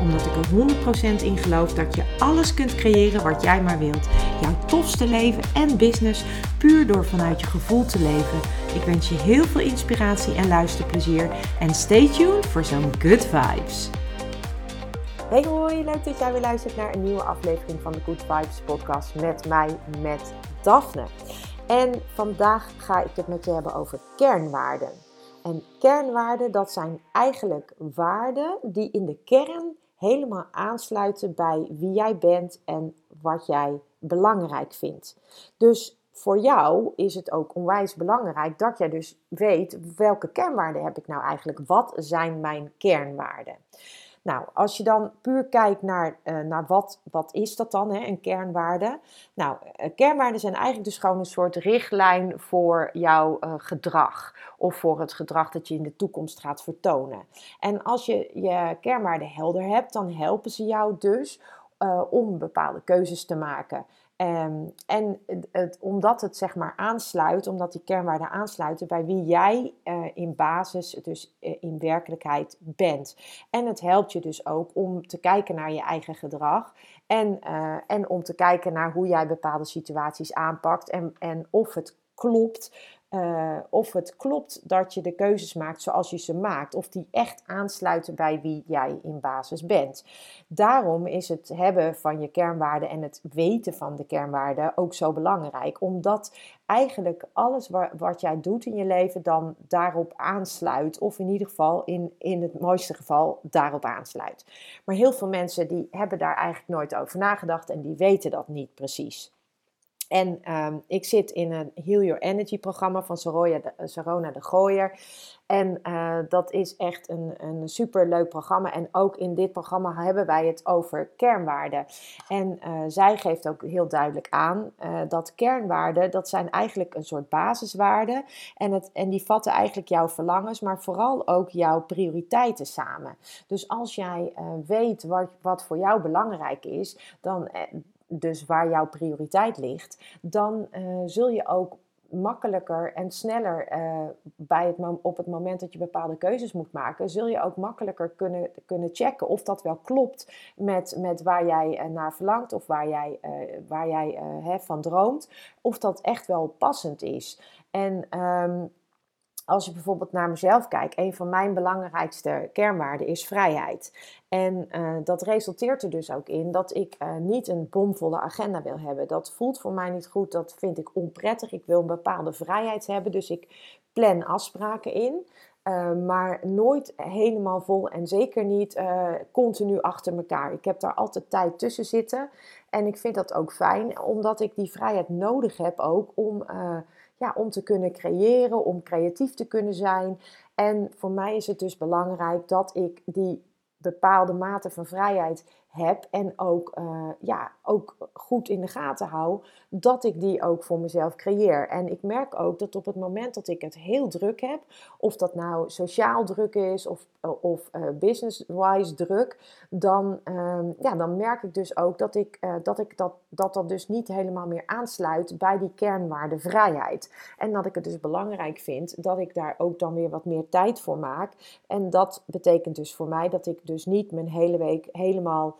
Omdat ik er 100% in geloof dat je alles kunt creëren wat jij maar wilt. Jouw tofste leven en business puur door vanuit je gevoel te leven. Ik wens je heel veel inspiratie en luisterplezier. En stay tuned voor zo'n good vibes. Hey hoi, leuk dat jij weer luistert naar een nieuwe aflevering van de Good Vibes podcast met mij, met Daphne. En vandaag ga ik het met je hebben over kernwaarden. En kernwaarden, dat zijn eigenlijk waarden die in de kern helemaal aansluiten bij wie jij bent en wat jij belangrijk vindt. Dus voor jou is het ook onwijs belangrijk dat jij dus weet welke kernwaarden heb ik nou eigenlijk? Wat zijn mijn kernwaarden? Nou, als je dan puur kijkt naar, uh, naar wat, wat is dat dan, hè, een kernwaarde? Nou, uh, kernwaarden zijn eigenlijk dus gewoon een soort richtlijn voor jouw uh, gedrag. Of voor het gedrag dat je in de toekomst gaat vertonen. En als je je kernwaarden helder hebt, dan helpen ze jou dus om bepaalde keuzes te maken. Um, en het, omdat het zeg maar aansluit, omdat die kernwaarden aansluiten bij wie jij uh, in basis, dus uh, in werkelijkheid bent. En het helpt je dus ook om te kijken naar je eigen gedrag en, uh, en om te kijken naar hoe jij bepaalde situaties aanpakt en, en of het klopt uh, of het klopt dat je de keuzes maakt zoals je ze maakt, of die echt aansluiten bij wie jij in basis bent. Daarom is het hebben van je kernwaarden en het weten van de kernwaarden ook zo belangrijk, omdat eigenlijk alles wat jij doet in je leven dan daarop aansluit, of in ieder geval in, in het mooiste geval daarop aansluit. Maar heel veel mensen die hebben daar eigenlijk nooit over nagedacht en die weten dat niet precies. En um, ik zit in een Heal Your Energy programma van Soroya de, uh, Sarona de Gooier. En uh, dat is echt een, een super leuk programma. En ook in dit programma hebben wij het over kernwaarden. En uh, zij geeft ook heel duidelijk aan dat kernwaarden, dat zijn eigenlijk een soort basiswaarden. En, het, en die vatten eigenlijk jouw verlangens, maar vooral ook jouw prioriteiten samen. Dus als jij weet wat, wat voor jou belangrijk is, dan dus waar jouw prioriteit ligt, dan uh, zul je ook makkelijker en sneller uh, bij het op het moment dat je bepaalde keuzes moet maken, zul je ook makkelijker kunnen, kunnen checken of dat wel klopt met, met waar jij uh, naar verlangt of waar jij, waar jij van droomt, of dat echt wel passend is. En um, als je bijvoorbeeld naar mezelf kijkt, een van mijn belangrijkste kernwaarden is vrijheid. En uh, dat resulteert er dus ook in dat ik uh, niet een bomvolle agenda wil hebben. Dat voelt voor mij niet goed, dat vind ik onprettig. Ik wil een bepaalde vrijheid hebben, dus ik plan afspraken in. Uh, maar nooit helemaal vol en zeker niet continu achter elkaar. Ik heb daar altijd tijd tussen zitten en ik vind dat ook fijn, omdat ik die vrijheid nodig heb ook om ja, om te kunnen creëren, om creatief te kunnen zijn. En voor mij is het dus belangrijk dat ik die bepaalde mate van vrijheid heb en ook, uh, ja, ook goed in de gaten hou, dat ik die ook voor mezelf creëer. En ik merk ook dat op het moment dat ik het heel druk heb, of dat nou sociaal druk is of, of uh, business-wise druk, dan, uh, ja, dan merk ik dus ook dat ik, dat, ik dat, dat dat dus niet helemaal meer aansluit bij die kernwaarde vrijheid. En dat ik het dus belangrijk vind dat ik daar ook dan weer wat meer tijd voor maak. En dat betekent dus voor mij dat ik dus niet mijn hele week helemaal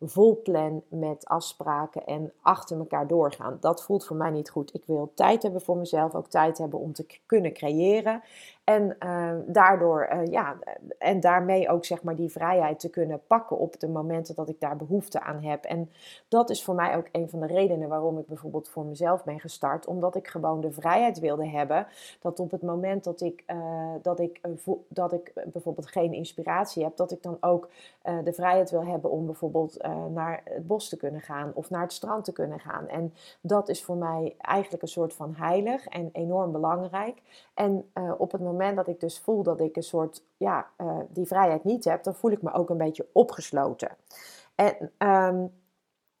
vol plan met afspraken en achter elkaar doorgaan. Dat voelt voor mij niet goed. Ik wil tijd hebben voor mezelf, ook tijd hebben om te kunnen creëren. En uh, daardoor, uh, ja, en daarmee ook zeg maar die vrijheid te kunnen pakken op de momenten dat ik daar behoefte aan heb. En dat is voor mij ook een van de redenen waarom ik bijvoorbeeld voor mezelf ben gestart. Omdat ik gewoon de vrijheid wilde hebben. Dat op het moment dat ik, uh, dat ik, dat ik bijvoorbeeld geen inspiratie heb, dat ik dan ook de vrijheid wil hebben om bijvoorbeeld naar het bos te kunnen gaan of naar het strand te kunnen gaan. En dat is voor mij eigenlijk een soort van heilig en enorm belangrijk. En op het moment dat ik dus voel dat ik een soort, ja, uh, die vrijheid niet heb, dan voel ik me ook een beetje opgesloten. En um,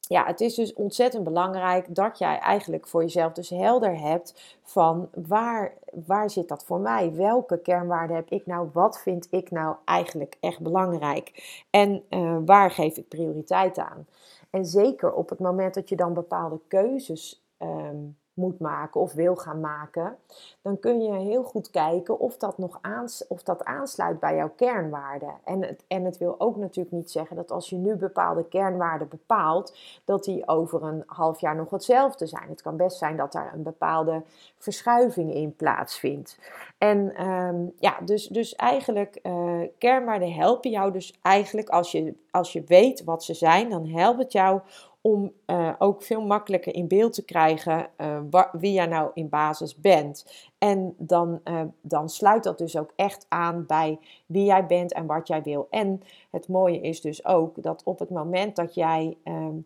ja, het is dus ontzettend belangrijk dat jij eigenlijk voor jezelf dus helder hebt van waar, waar zit dat voor mij? Welke kernwaarden heb ik nou? Wat vind ik nou eigenlijk echt belangrijk? En uh, waar geef ik prioriteit aan? En zeker op het moment dat je dan bepaalde keuzes um, moet maken of wil gaan maken, dan kun je heel goed kijken of dat nog aans, of dat aansluit bij jouw kernwaarden. En het, en het wil ook natuurlijk niet zeggen dat als je nu bepaalde kernwaarden bepaalt, dat die over een half jaar nog hetzelfde zijn. Het kan best zijn dat daar een bepaalde verschuiving in plaatsvindt. En um, ja, dus, dus eigenlijk, uh, kernwaarden helpen jou dus eigenlijk, als je, als je weet wat ze zijn, dan helpt het jou om uh, ook veel makkelijker in beeld te krijgen uh, wie jij nou in basis bent. En dan, uh, dan sluit dat dus ook echt aan bij wie jij bent en wat jij wil. En het mooie is dus ook dat op het moment dat jij ehm,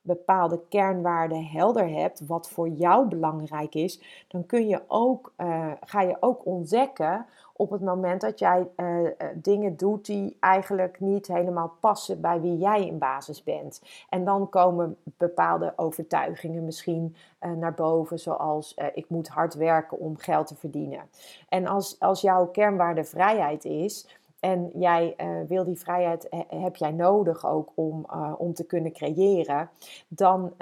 bepaalde kernwaarden helder hebt, wat voor jou belangrijk is, dan kun je ook, ga je ook ontdekken op het moment dat jij uh, dingen doet die eigenlijk niet helemaal passen bij wie jij in basis bent. En dan komen bepaalde overtuigingen misschien uh, naar boven, zoals ik moet hard werken om geld te verdienen. En als, als jouw kernwaarde vrijheid is, en jij wil die vrijheid, heb jij nodig ook om, om te kunnen creëren. Dan,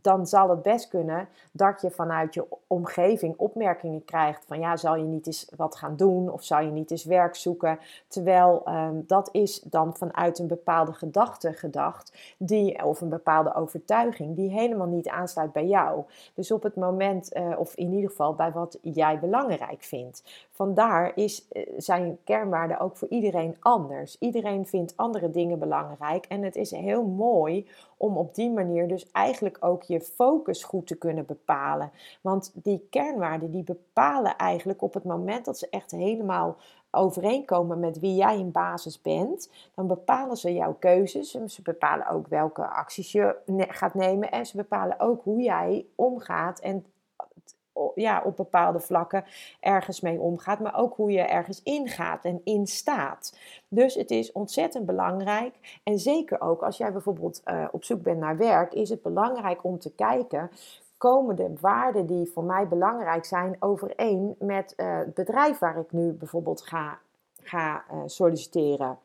dan zal het best kunnen dat je vanuit je omgeving opmerkingen krijgt van ja, zal je niet eens wat gaan doen of zal je niet eens werk zoeken. Terwijl um, dat is dan vanuit een bepaalde gedachte gedacht, die, of een bepaalde overtuiging, die helemaal niet aansluit bij jou. Dus op het moment, of in ieder geval bij wat jij belangrijk vindt. Vandaar is, zijn kernwaarden ook voor iedereen anders. Iedereen vindt andere dingen belangrijk. En het is heel mooi om op die manier dus eigenlijk ook je focus goed te kunnen bepalen. Want die kernwaarden die bepalen eigenlijk op het moment dat ze echt helemaal overeenkomen met wie jij in basis bent, dan bepalen ze jouw keuzes. Ze bepalen ook welke acties je gaat nemen en ze bepalen ook hoe jij omgaat en ja, op bepaalde vlakken ergens mee omgaat, maar ook hoe je ergens ingaat en instaat. Dus het is ontzettend belangrijk. En zeker ook als jij bijvoorbeeld uh, op zoek bent naar werk, is het belangrijk om te kijken. Komen de waarden die voor mij belangrijk zijn overeen met uh, het bedrijf waar ik nu bijvoorbeeld ga, ga uh, solliciteren?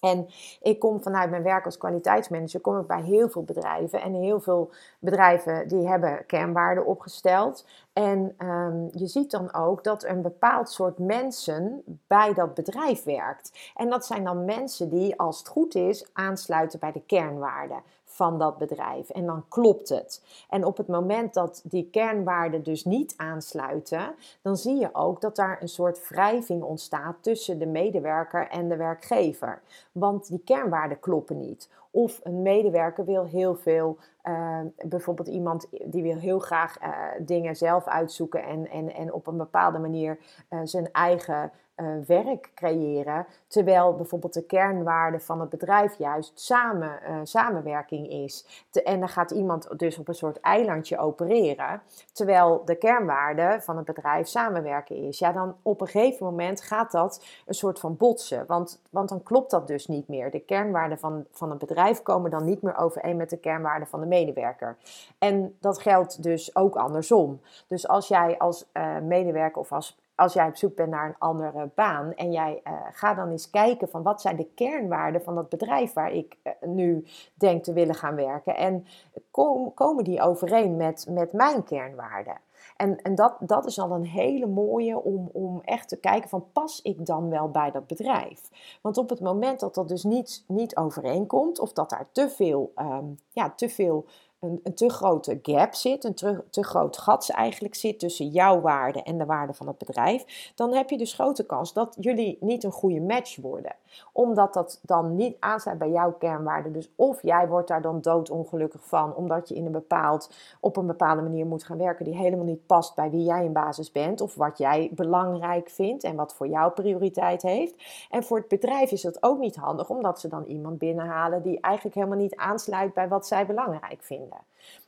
En ik kom vanuit mijn werk als kwaliteitsmanager, kom ik bij heel veel bedrijven. En heel veel bedrijven die hebben kernwaarden opgesteld. En um, je ziet dan ook dat een bepaald soort mensen bij dat bedrijf werkt. En dat zijn dan mensen die, als het goed is, aansluiten bij de kernwaarden van dat bedrijf. En dan klopt het. En op het moment dat die kernwaarden dus niet aansluiten, dan zie je ook dat daar een soort wrijving ontstaat tussen de medewerker en de werkgever. Want die kernwaarden kloppen niet. Of een medewerker wil heel veel, uh, bijvoorbeeld iemand die wil heel graag uh, dingen zelf uitzoeken en, en, en op een bepaalde manier uh, zijn eigen uh, werk creëren. Terwijl bijvoorbeeld de kernwaarde van het bedrijf juist samen, uh, samenwerking is. En dan gaat iemand dus op een soort eilandje opereren. Terwijl de kernwaarde van het bedrijf samenwerken is. Ja, dan op een gegeven moment gaat dat een soort van botsen. Want, want dan klopt dat dus niet meer. De kernwaarden van, van het bedrijf komen dan niet meer overeen met de kernwaarden van de medewerker. En dat geldt dus ook andersom. Dus als jij als uh, medewerker of als als jij op zoek bent naar een andere baan en jij uh, gaat dan eens kijken van wat zijn de kernwaarden van dat bedrijf waar ik uh, nu denk te willen gaan werken en kom, komen die overeen met, met mijn kernwaarden. En, en dat, dat is al een hele mooie om, om echt te kijken van pas ik dan wel bij dat bedrijf? Want op het moment dat dat dus niet, niet overeenkomt of dat daar te veel, um, ja, te veel een, een, te grote gap zit, een te, groot gat eigenlijk zit tussen jouw waarde en de waarde van het bedrijf, dan heb je dus grote kans dat jullie niet een goede match worden. Omdat dat dan niet aansluit bij jouw kernwaarden. Dus of jij wordt daar dan doodongelukkig van, omdat je in een bepaald, op een bepaalde manier moet gaan werken die helemaal niet past bij wie jij in basis bent, of wat jij belangrijk vindt en wat voor jou prioriteit heeft. En voor het bedrijf is dat ook niet handig, omdat ze dan iemand binnenhalen die eigenlijk helemaal niet aansluit bij wat zij belangrijk vinden.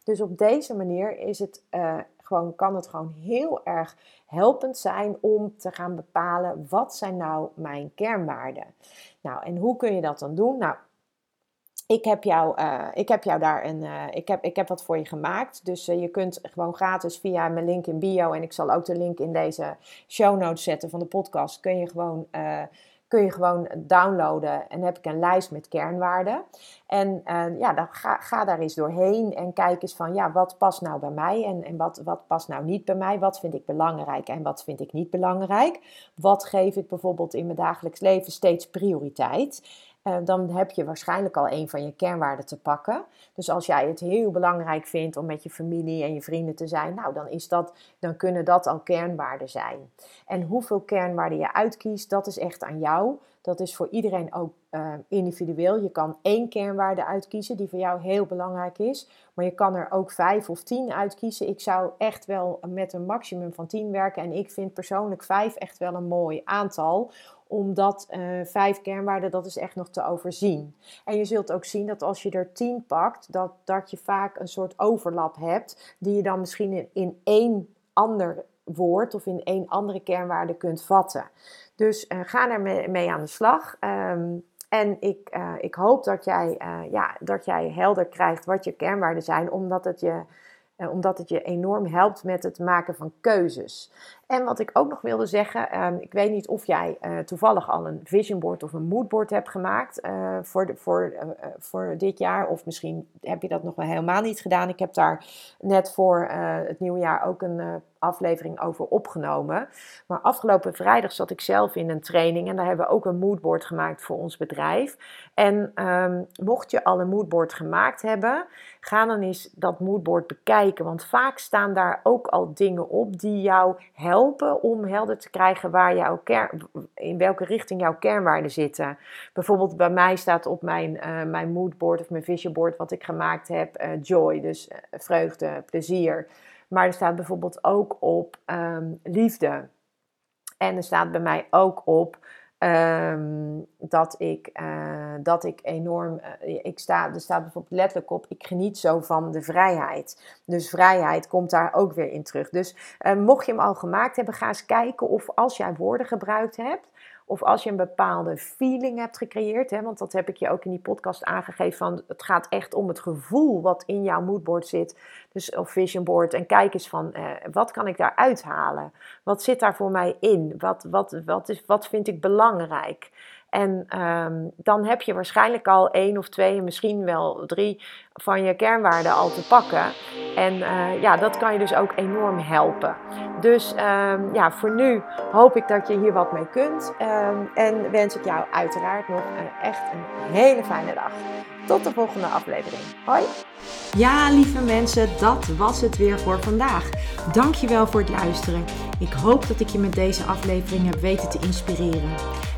Dus op deze manier is het, uh, gewoon, kan het gewoon heel erg helpend zijn om te gaan bepalen wat zijn nou mijn kernwaarden. Nou, en hoe kun je dat dan doen? Nou, ik heb, jou, uh, ik heb jou daar een. Uh, ik, heb, ik heb wat voor je gemaakt. Dus je kunt gewoon gratis via mijn link in bio. En ik zal ook de link in deze show notes zetten van de podcast. Kun je gewoon, kun je gewoon downloaden. En heb ik een lijst met kernwaarden. En ja, dan ga, ga daar eens doorheen. En kijk eens van ja, wat past nou bij mij? En, en wat, wat past nou niet bij mij? Wat vind ik belangrijk en wat vind ik niet belangrijk? Wat geef ik bijvoorbeeld in mijn dagelijks leven steeds prioriteit? Eh, dan heb je waarschijnlijk al een van je kernwaarden te pakken. Dus als jij het heel belangrijk vindt om met je familie en je vrienden te zijn, nou dan, is dat, dan kunnen dat al kernwaarden zijn. En hoeveel kernwaarden je uitkiest, dat is echt aan jou. Dat is voor iedereen ook uh, individueel. Je kan één kernwaarde uitkiezen die voor jou heel belangrijk is. Maar je kan er ook vijf of tien uitkiezen. Ik zou echt wel met een maximum van tien werken. En ik vind persoonlijk vijf echt wel een mooi aantal omdat uh, vijf kernwaarden, dat is echt nog te overzien. En je zult ook zien dat als je er tien pakt, dat, dat je vaak een soort overlap hebt, die je dan misschien in, in één ander woord of in één andere kernwaarde kunt vatten. Dus uh, ga er mee, aan de slag. Um, en ik, uh, ik hoop dat jij, ja, dat jij helder krijgt wat je kernwaarden zijn, omdat het je omdat het je enorm helpt met het maken van keuzes. En wat ik ook nog wilde zeggen, ehm, ik weet niet of jij uh, toevallig al een vision board of een moodboard hebt gemaakt uh, voor, voor, voor dit jaar. Of misschien heb je dat nog wel helemaal niet gedaan. Ik heb daar net voor het nieuwe jaar ook een aflevering over opgenomen. Maar afgelopen vrijdag zat ik zelf in een training en daar hebben we ook een moodboard gemaakt voor ons bedrijf. En um, mocht je al een moodboard gemaakt hebben, ga dan eens dat moodboard bekijken. Want vaak staan daar ook al dingen op die jou helpen om helder te krijgen waar jouw kern, in welke richting jouw kernwaarden zitten. Bijvoorbeeld bij mij staat op mijn, uh, mijn moodboard of mijn visionboard wat ik gemaakt heb, uh, joy, dus uh, vreugde, plezier. Maar er staat bijvoorbeeld ook op um, liefde. En er staat bij mij ook op um, dat, ik, uh, dat ik enorm. Uh, ik sta, er staat bijvoorbeeld letterlijk op: ik geniet zo van de vrijheid. Dus vrijheid komt daar ook weer in terug. Dus uh, mocht je hem al gemaakt hebben, ga eens kijken of als jij woorden gebruikt hebt of als je een bepaalde feeling hebt gecreëerd, hè, want dat heb ik je ook in die podcast aangegeven, van het gaat echt om het gevoel wat in jouw moodboard zit, dus of vision board. En kijk eens van, eh, wat kan ik daar uithalen? Wat zit daar voor mij in? Wat, wat, wat, is, wat vind ik belangrijk? En um, dan heb je waarschijnlijk al één of twee, misschien wel drie van je kernwaarden al te pakken. En uh, ja, dat kan je dus ook enorm helpen. Dus um, ja, voor nu hoop ik dat je hier wat mee kunt. Um, en wens ik jou uiteraard nog een, echt een hele fijne dag. Tot de volgende aflevering. Hoi! Ja, lieve mensen, dat was het weer voor vandaag. Dankjewel voor het luisteren. Ik hoop dat ik je met deze aflevering heb weten te inspireren.